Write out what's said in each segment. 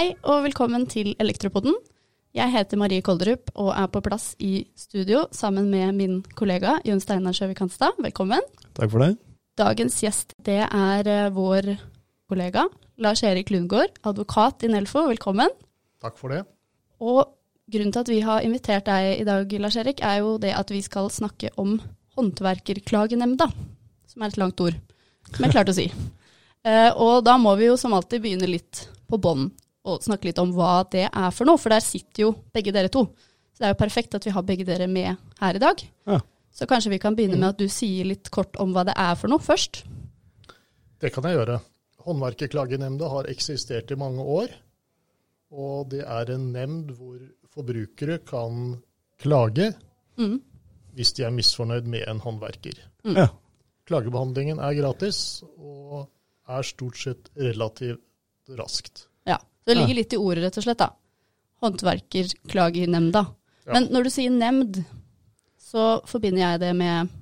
Hei og velkommen til Elektropodden. Jeg heter Marie Kolderup og er på plass i studio sammen med min kollega Jon Steinar Sjøvik Hanstad. Velkommen. Takk for det. Dagens gjest det er eh, vår kollega Lars-Erik Lundgaard, advokat i Nelfo. Velkommen. Takk for det. Og grunnen til at vi har invitert deg i dag, Lars-Erik, er jo det at vi skal snakke om Håndverkerklagenemnda, som er et langt ord, som jeg klarte å si. Eh, og da må vi jo som alltid begynne litt på bånn og snakke litt om hva det er for noe, for der sitter jo begge dere to. Så det er jo perfekt at vi har begge dere med her i dag. Ja. Så kanskje vi kan begynne med at du sier litt kort om hva det er for noe først. Det kan jeg gjøre. Håndverkerklagenemnda har eksistert i mange år. Og det er en nemnd hvor forbrukere kan klage Mm. hvis de er misfornøyd med en håndverker. Ja. Klagebehandlingen er gratis og er stort sett relativt raskt. Det ligger litt i ordet, rett og slett, da. Håndverkerklagenemnda. Ja. Men når du sier nemnd, så forbinder jeg det med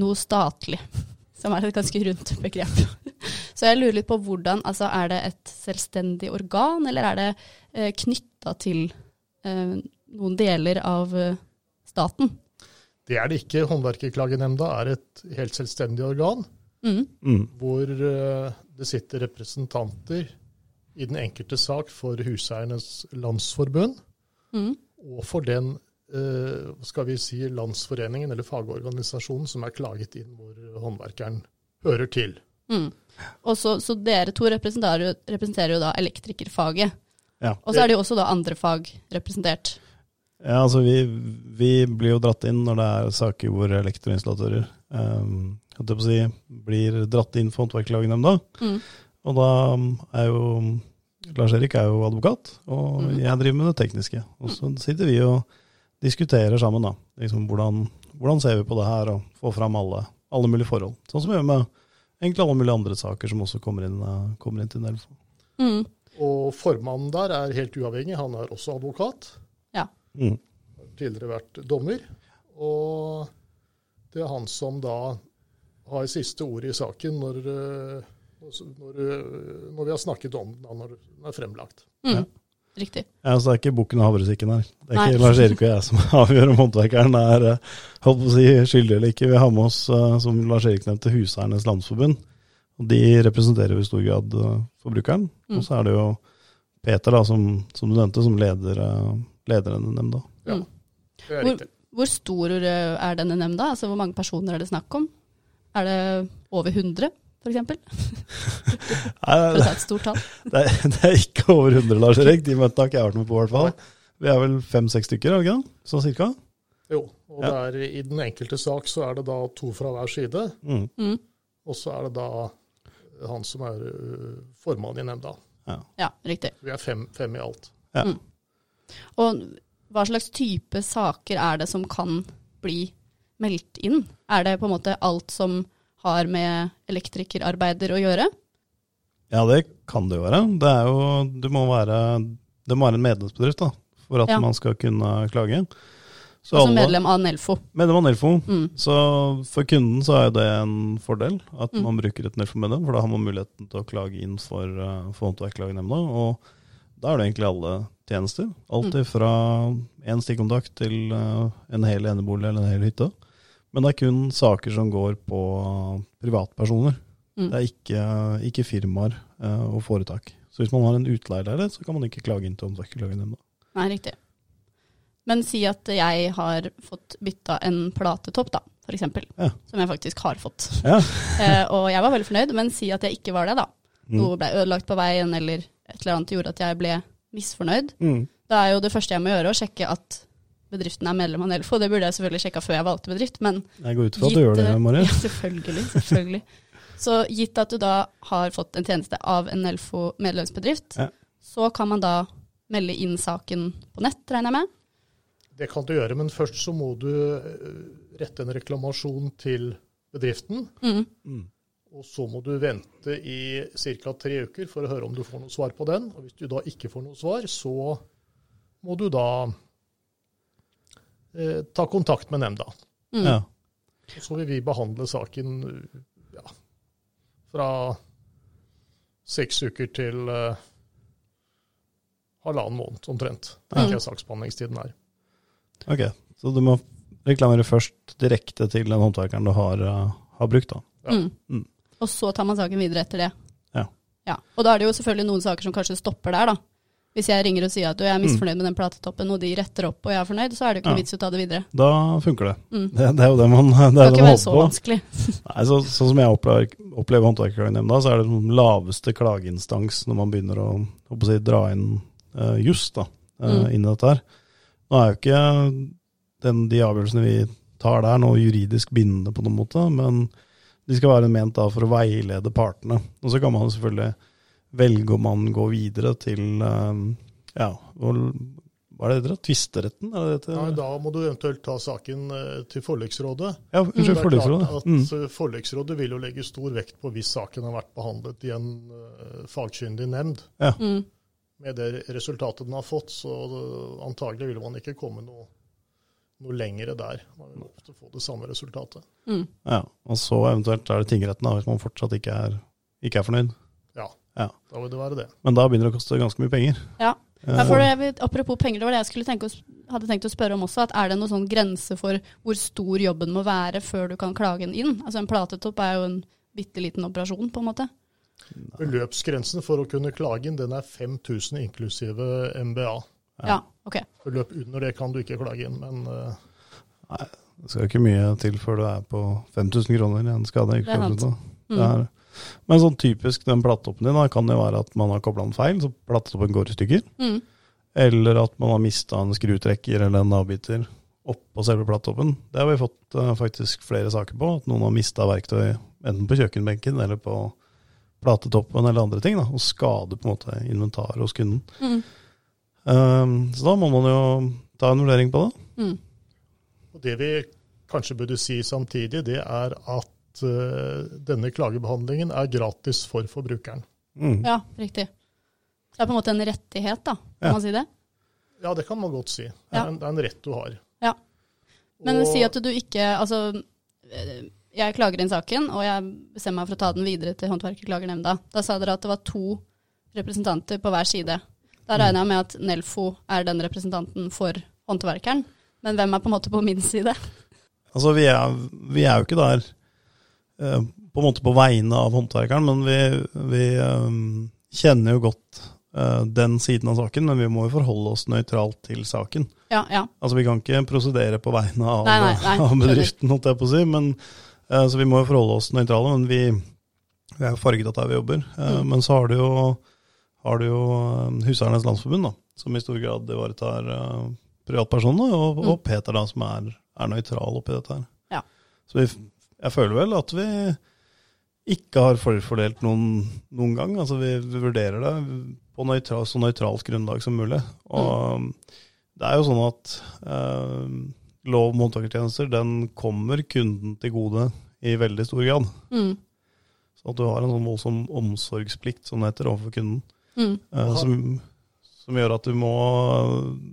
noe statlig, som er et ganske rundt begrep. Så jeg lurer litt på hvordan, altså er det et selvstendig organ, eller er det eh, knytta til eh, noen deler av eh, staten? Det er det ikke. Håndverkerklagenemnda er et helt selvstendig organ Mm. Mm. hvor eh, det sitter representanter i den enkelte sak for Huseiernes Landsforbund. Mm. og for den eh, skal vi si, landsforeningen eller fagorganisasjonen som er klaget inn hvor håndverkeren hører til. Mm. Og så, så dere to representerer, jo- representerer jo da elektrikerfaget. Ja. Og så er det jo også da andre fag representert. ja, altså vi, vi blir jo dratt inn når det er saker hvor elektroinstallatører um, si, blir dratt inn for Håndverkerklagenemnda. Mm. Og da er jo Lars-Erik er jo advokat, og Mhm. jeg driver med det tekniske. Og så sitter vi og diskuterer sammen, da. Liksom hvordan, hvordan ser vi på det her, og får fram alle, alle mulige forhold. Sånn som vi gjør med egentlig alle mulige andre saker som også kommer inn, eh, kommer inn til Nelfo. Mm. Og formannen der er helt uavhengig, han er også advokat. Mm. Har tidligere vært dommer. Og det er han som da har siste ordet i saken når, eh, når, eh, når vi har snakket om den, når den er fremlagt. Mm. Ja. Riktig. Ja, så det er ikke bukken og havresekken her. Det er Nei. ikke Lars-Erik og jeg som avgjør om håndverkeren er eh, holdt på å si, skyldig eller ikke. Vi har med oss, eh, som Lars-Erik nevnte, Huseiernes Landsforbund. Og De representerer i stor grad forbrukeren. Mm. Og så er det jo Peter, da, som, som du nevnte, som leder, leder denne nemnda. Ja, Mm. det er Hvor, riktig. hvor stor er denne nemnda? Altså Hvor mange personer er det snakk om? Er det over 100, f.eks.? For å det, ta et stort tall. det, er, det er ikke over 100, Lars-Erik. De møtene har ikke jeg vært med på, i hvert fall. Vi er vel fem-seks stykker, er vi ikke det? Sånn cirka? Jo, og Ja. det er, i den enkelte sak så er det da to fra hver side. Mm. Mm. Og så er det da han som er ø, formann i nemnda. Ja, riktig. Vi er fem, fem i alt. Ja. Mm. Og hva slags type saker er det som kan bli meldt inn? Er det på en måte alt som har med elektrikerarbeider å gjøre? Ja, det kan det jo være. Det er jo, du må være, det må være en medlemsbedrift da, for at Ja. man skal kunne klage. Så Altså alle- medlem av Nelfo. Medlem av Nelfo. Mm. Så for kunden så er det en fordel at Mm. man bruker et Nelfo-medlem, for da har man muligheten til å klage inn for, uh, for Håndverksklagenemnda. Og da er det egentlig alle tjenester. Alt Mm. fra én stikkontakt til eh, en hel enebolig eller en hel hytte. Men det er kun saker som går på privatpersoner. Mm. Det er ikke, ikke firmaer eh, og foretak. Så hvis man har en utleieleilighet, så kan man ikke klage inn til Omsorgsklagenemnda. Nei, riktig. Men si at jeg har fått bytta en platetopp, da, eksempel. Ja. Som jeg faktisk har fått. Ja. Eh, og jeg var veldig fornøyd, men si at jeg ikke var det, da. Mm. Noe ble ødelagt på veien, eller et eller annet gjorde at jeg ble misfornøyd. Mm. Da er jo det første jeg må gjøre, å sjekke at bedriften er medlem av Nelfo. Det burde jeg selvfølgelig sjekka før jeg valgte bedrift, men Jeg går ut fra at du gjør det, eh, Ja, selvfølgelig. selvfølgelig. Så gitt at du da har fått en tjeneste av en Nelfo medlemsbedrift, Ja. så kan man da melde inn saken på nett, regner jeg med? Det kan du gjøre, men først så må du rette en reklamasjon til bedriften. Mm. Mm. Og så må du vente i ca. tre uker for å høre om du får noe svar på den. Og hvis du da ikke får noe svar, så må du da eh, ta kontakt med nemnda. Mm. Ja. Så vil vi behandle saken ja, fra seks uker til eh, halvannen måned omtrent. Det er ikke saksbehandlingstiden er. Ok, så du må reklamere først direkte til den håndverkeren du har, uh, har brukt, da. Ja. Mm. Mm. Og så tar man saken videre etter det. Ja. ja. Og da er det jo selvfølgelig noen saker som kanskje stopper der, da. Hvis jeg ringer og sier at du, jeg er misfornøyd med den platetoppen, og de retter opp og jeg er fornøyd, så er det jo ikke noe Ja. vits i å ta det videre. Da funker det. Mm. Det, det er jo det man, det Det kan ikke være så på. vanskelig. Nei, så, sånn som jeg opplever, opplever Håndverkerklagenemnda, så er det den laveste klageinstans når man begynner å, å si, dra inn uh, juss eh, Mm. inn i dette her. Nå er jo ikke den, de avgjørelsene vi tar der noe juridisk bindende på noen måte, men de skal være ment da for å veilede partene. Og så kan man selvfølgelig velge man man gå videre til eh, ja, hva er det dere? Tvisteretten? Er det Ja, da må du eventuelt ta saken eh, til forliksrådet. Ja, unnskyld, mm. forliksrådet. Mm. Forliksrådet vil jo legge stor vekt på hvis saken har vært behandlet i en eh, fagkyndig nemnd. Mm. Med det resultatet den har fått, så eh, antagelig vil man ikke komme noe, noe lengre der. Man vil ofte få det samme resultatet. Mm. Ja, og så eventuelt er det tingretten da, hvis man fortsatt ikke er, ikke er fornøyd. Da vil det være det. Men da begynner det å koste ganske mye penger. Ja. Eh, Ja, for det, apropos penger, det var det jeg tenke å, hadde tenkt å spørre om også. At er det noen sånn grense for hvor stor jobben må være før du kan klage den inn? Altså En platetopp er jo en bitte liten operasjon, på en måte. Beløpsgrensen for å kunne klage inn, den er 5000 inklusive MBA. Ja. Ja, ok. Beløp under det kan du ikke klage inn, men Nei, Det skal ikke mye til før du er på 5000 kroner i en skade. Det er sant. Det Mm. er- Men sånn typisk den platetoppen din da, kan det være at man har kobla den feil, så platetoppen går i stykker. Mm. Eller at man har mista en skrutrekker eller en avbiter oppå selve platetoppen. Det har vi fått uh, faktisk flere saker på. At noen har mista verktøy enten på kjøkkenbenken eller på platetoppen eller andre ting. Da, og skader på en måte inventaret hos kunden. Mm. Um, så da må man jo ta en vurdering på det. Mm. Og Det vi kanskje burde si samtidig, det er at eh, denne klagebehandlingen er gratis for forbrukeren. Mm. Ja, riktig. Så det er på en måte en rettighet, da. Kan Ja. man si det? Ja, det kan man godt si. Det er, Ja. en, det er en rett du har. Ja. Men Og- si at du ikke Altså, eh, jeg klager inn saken, og jeg bestemmer meg for å ta den videre til Håndverkerklagernemnda. Da sa dere at det var to representanter på hver side. Da regner jeg med at Nelfo er den representanten for håndverkeren. Men hvem er på en måte på min side? Altså, vi er, vi er jo ikke der på en måte på vegne av håndverkeren, men vi, vi eh, kjenner jo godt eh, den siden av saken, men vi må jo forholde oss nøytralt til saken. Ja, ja. Altså, vi kan ikke prosedere på vegne av, Nei, nei, nei, av bedriften, holdt jeg på å si, men, eh, så vi må jo forholde oss nøytrale, men vi, vi er jo farget av der vi jobber. Eh, Mm. Men så har du jo, har du jo eh, Landsforbund, da, som i stor grad ivaretar privatpersonene, og, Mm. og Peter da, som er, er nøytral oppi dette her. Ja. Så vi, jeg føler vel at vi ikke har forfordelt noen, noen gang. Altså vi, vi vurderer det på nøytral, så nøytralt grunnlag som mulig. Og det er jo sånn at eh, lov om håndverkertjenester den kommer kunden til gode i veldig stor grad. Mm. Så at du har en sånn voldsom omsorgsplikt, som det heter, overfor kunden. Mm. eh, som, som gjør at du må,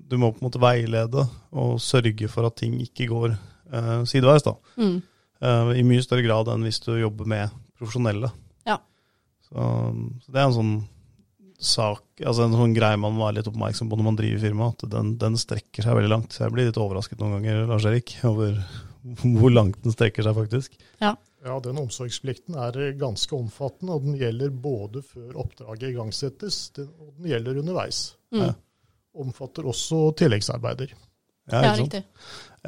du må på en måte veilede og sørge for at ting ikke går eh, sideveis. da. Mm. Eh, I mye større grad enn hvis du jobber med profesjonelle. Ja. Så, så det er en sånn sak, altså en sånn greie man må være litt oppmerksom på når man driver firma, at den, den strekker seg veldig langt. Så jeg blir litt overrasket noen ganger, Lars Erik, over hvor langt den strekker seg faktisk. Ja, den omsorgsplikten er ganske omfattende, og den gjelder både før oppdraget igangsettes, og den gjelder underveis. Mm. Ja. Omfatter også tilleggsarbeider. Ja, Ja, riktig.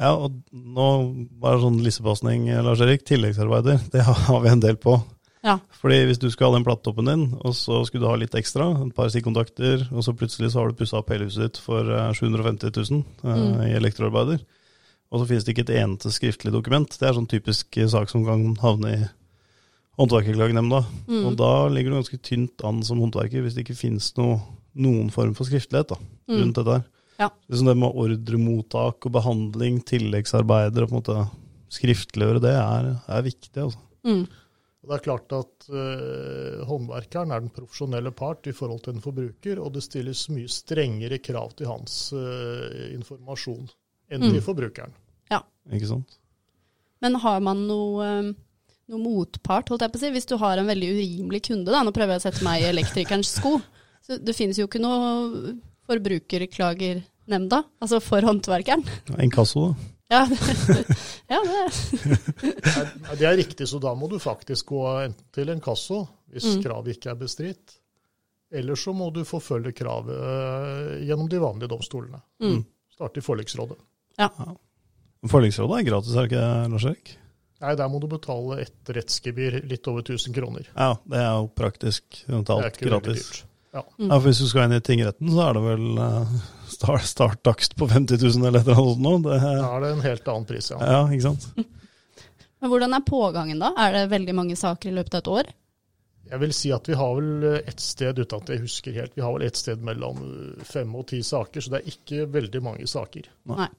Ja, og nå bare sånn lissepasning, Lars Erik. Tilleggsarbeider, det har vi en del på. Ja. Fordi hvis du skal ha den plattoppen din, og så skulle du ha litt ekstra, et par stikkontakter, og så plutselig så har du pussa opp hele huset ditt for eh, 750 000 eh, Mm. i elektroarbeider, og så finnes det ikke et eneste skriftlig dokument. Det er sånn typisk eh, sak som kan havne i håndverkerklagenemnda. Mm. Og da ligger du ganske tynt an som håndverker hvis det ikke finnes noe, noen form for skriftlighet da, Mm. rundt dette her. Ja. Liksom det med ordremottak og behandling, tilleggsarbeider og på en måte skriftliggjøre det, er, er viktig. Altså. Mm. Det er klart at uh, håndverkeren er den profesjonelle part i forhold til en forbruker, og det stilles mye strengere krav til hans uh, informasjon enn Mm. til forbrukeren. Ikke sant? Men har man noe, eh, noe motpart, holdt jeg på å si, hvis du har en veldig urimelig kunde? da, Nå prøver jeg å sette meg i elektrikerens sko. Så det finnes jo ikke noe Forbrukerklagernemnda, altså for håndverkeren. Inkasso, da. Ja, ja det Det er riktig, så da må du faktisk gå enten til en kasso hvis Mm. kravet ikke er bestridt. Eller så må du forfølge kravet øh, gjennom de vanlige domstolene. mm. Starte i forliksrådet. Forliksrådet er gratis, er det ikke det, Lars Erik? Nei, der må du betale et rettsgebyr litt over 1000 kroner. Ja, det er jo praktisk Det talt veldig gratis. dyrt. Ja, for Hvis du skal inn i tingretten, så er det vel uh, start, starttakst på 50 000 eller et eller annet sånt. Det, Da er det en helt annen pris, ja. ja, ikke sant? Men hvordan er pågangen da? Er det veldig mange saker i løpet av et år? Jeg vil si at vi har vel et sted, uten at jeg husker helt, vi har vel et sted mellom fem og ti saker, så det er ikke veldig mange saker. Nei.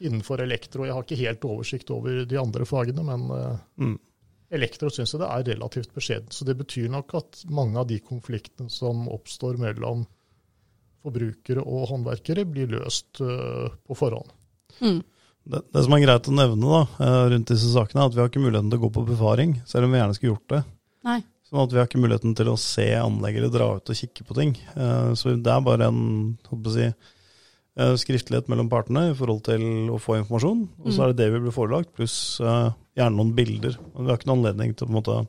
Innenfor elektro, jeg har ikke helt oversikt over de andre fagene, men øh, Mm. Elektro syns jeg det er relativt beskjedent. Så det betyr nok at mange av de konfliktene som oppstår mellom forbrukere og håndverkere, blir løst øh, på forhånd. Mm. Det, det som er greit å nevne da, eh, rundt disse sakene, er at vi har ikke muligheten til å gå på befaring, selv om vi gjerne skulle gjort det. Nei. Sånn at vi har ikke muligheten til å se anlegg eller dra ut og kikke på ting. Eh, Så det er bare en holdt på å si, eh, skriftlighet mellom partene i forhold til å få informasjon. Og så Mm. er det det vi blir forelagt, pluss eh, gjerne noen bilder. Men vi har ikke noen anledning til å måte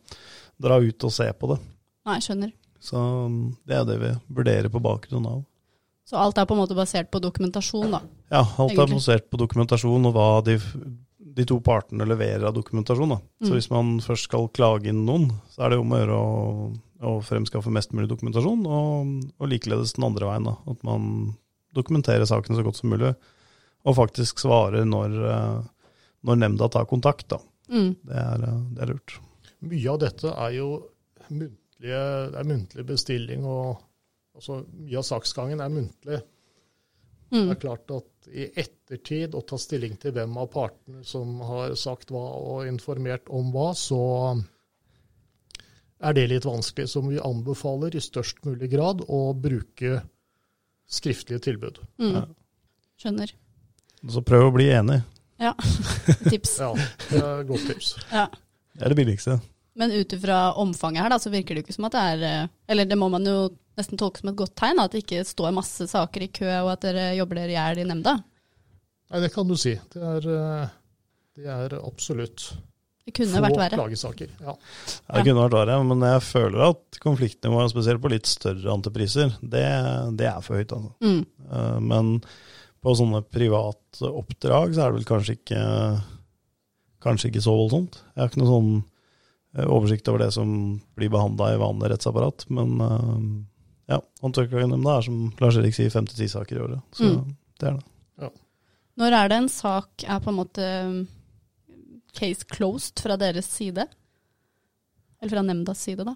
dra ut og se på det. Nei, skjønner. Så mm, det er det vi vurderer på bakgrunn av. Så alt er på en måte basert på dokumentasjon, da. Ja, alt er basert på dokumentasjon og hva de, de to partene leverer av dokumentasjon. Da. Så Mm. hvis man først skal klage inn noen, så er det om å gjøre å, å fremskaffe mest mulig dokumentasjon, og, og likeledes den andre veien. Da. At man dokumenterer saken så godt som mulig, og faktisk svare når, eh, når nemnda tar kontakt. Da. Mm. Det, er, eh, det er lurt. Mye av dette er jo muntlige, det er muntlig bestilling, og altså, mye av saksgangen er muntlig. Mm. Det er klart at i ettertid å ta stilling til hvem av partene som har sagt hva og informert om hva, så er det litt vanskelig. Som vi anbefaler i størst mulig grad å bruke skriftlige tilbud. Mm. Ja. Skjønner. Så prøv å bli enig. Tips. Ja, det er godt tips. Ja. Det er det billigste. Men ut ifra omfanget her, da, så virker det jo ikke som at det er eh, Eller det må man jo nesten tolke som et godt tegn, da, at det ikke står masse saker i kø, og at dere jobber dere i hjel i nemnda. Nei, det kan du si. Det er, eh, det er absolutt Det kunne få vært verre. klagesaker. Ja. Ja, det kunne vært verre, men jeg føler at konfliktnivået, spesielt på litt større antipriser, det, det er for høyt. Altså. Mm. Eh, Men på sånne private oppdrag så er det vel kanskje ikke, kanskje ikke så voldsomt. Jeg har ikke noe sånn eh, oversikt over det som blir behandla i vanlig rettsapparat. Men eh, ja, Håndverkerklagenemnda er som Lars-Erik sier, fem til ti saker i året. Så Mm. det er det. Når er det en sak er på en måte case closed fra deres side? Eller fra nemndas side, da.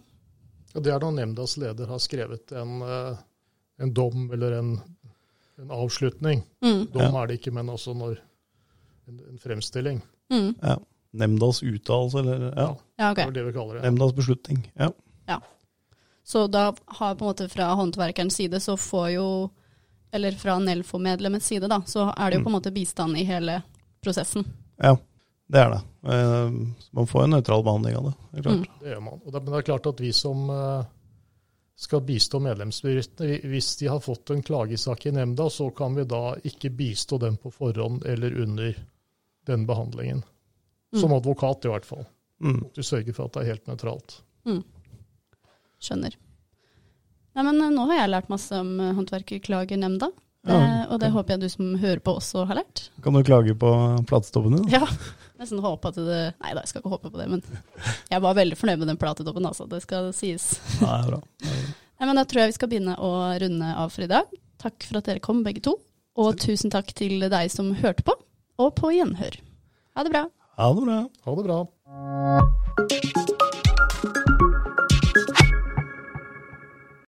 Det er når nemndas leder har skrevet en, eh, en dom eller en, en avslutning. Mm. Dom Ja. er det ikke, men også når en, en fremstilling. Mm. Ja. Nemndas uttalelse, eller ja, Ja, okay. Det er det vi kaller det. nemndas beslutning. Ja. Så da har på en måte fra håndverkerens side så får jo Eller fra Nelfo-medlemmets side, da, så er det jo på en måte bistand i hele prosessen. ja, det er det. Eh, Man får en nøytral behandling av det. det er klart. Mm. Det gjør man. Og det, men det er klart at vi som eh, skal bistå medlemsbedriftene, hvis de har fått en klagesak i nemnda, så kan vi da ikke bistå dem på forhånd eller under den behandlingen. Som Mm. advokat, i hvert fall. Mm. Du sørger for at det er helt nøytralt. Skjønner. Nei, men eh, nå har jeg lært masse om håndverkerklagenemnda. Ja, og det håper jeg du som hører på også har lært. Kan du klage på platetoppene? Ja, nesten håpe at det Nei da, jeg skal ikke håpe på det, men jeg var veldig fornøyd med den platetoppen, altså. Det skal sies. Ja, det er bra. Det er bra. Nei, men Da tror jeg vi skal begynne å runde av for i dag. Takk for at dere kom, begge to. Og tusen takk til deg som hørte på, og på gjenhør. Ha det bra. Ha det bra. Ha det bra.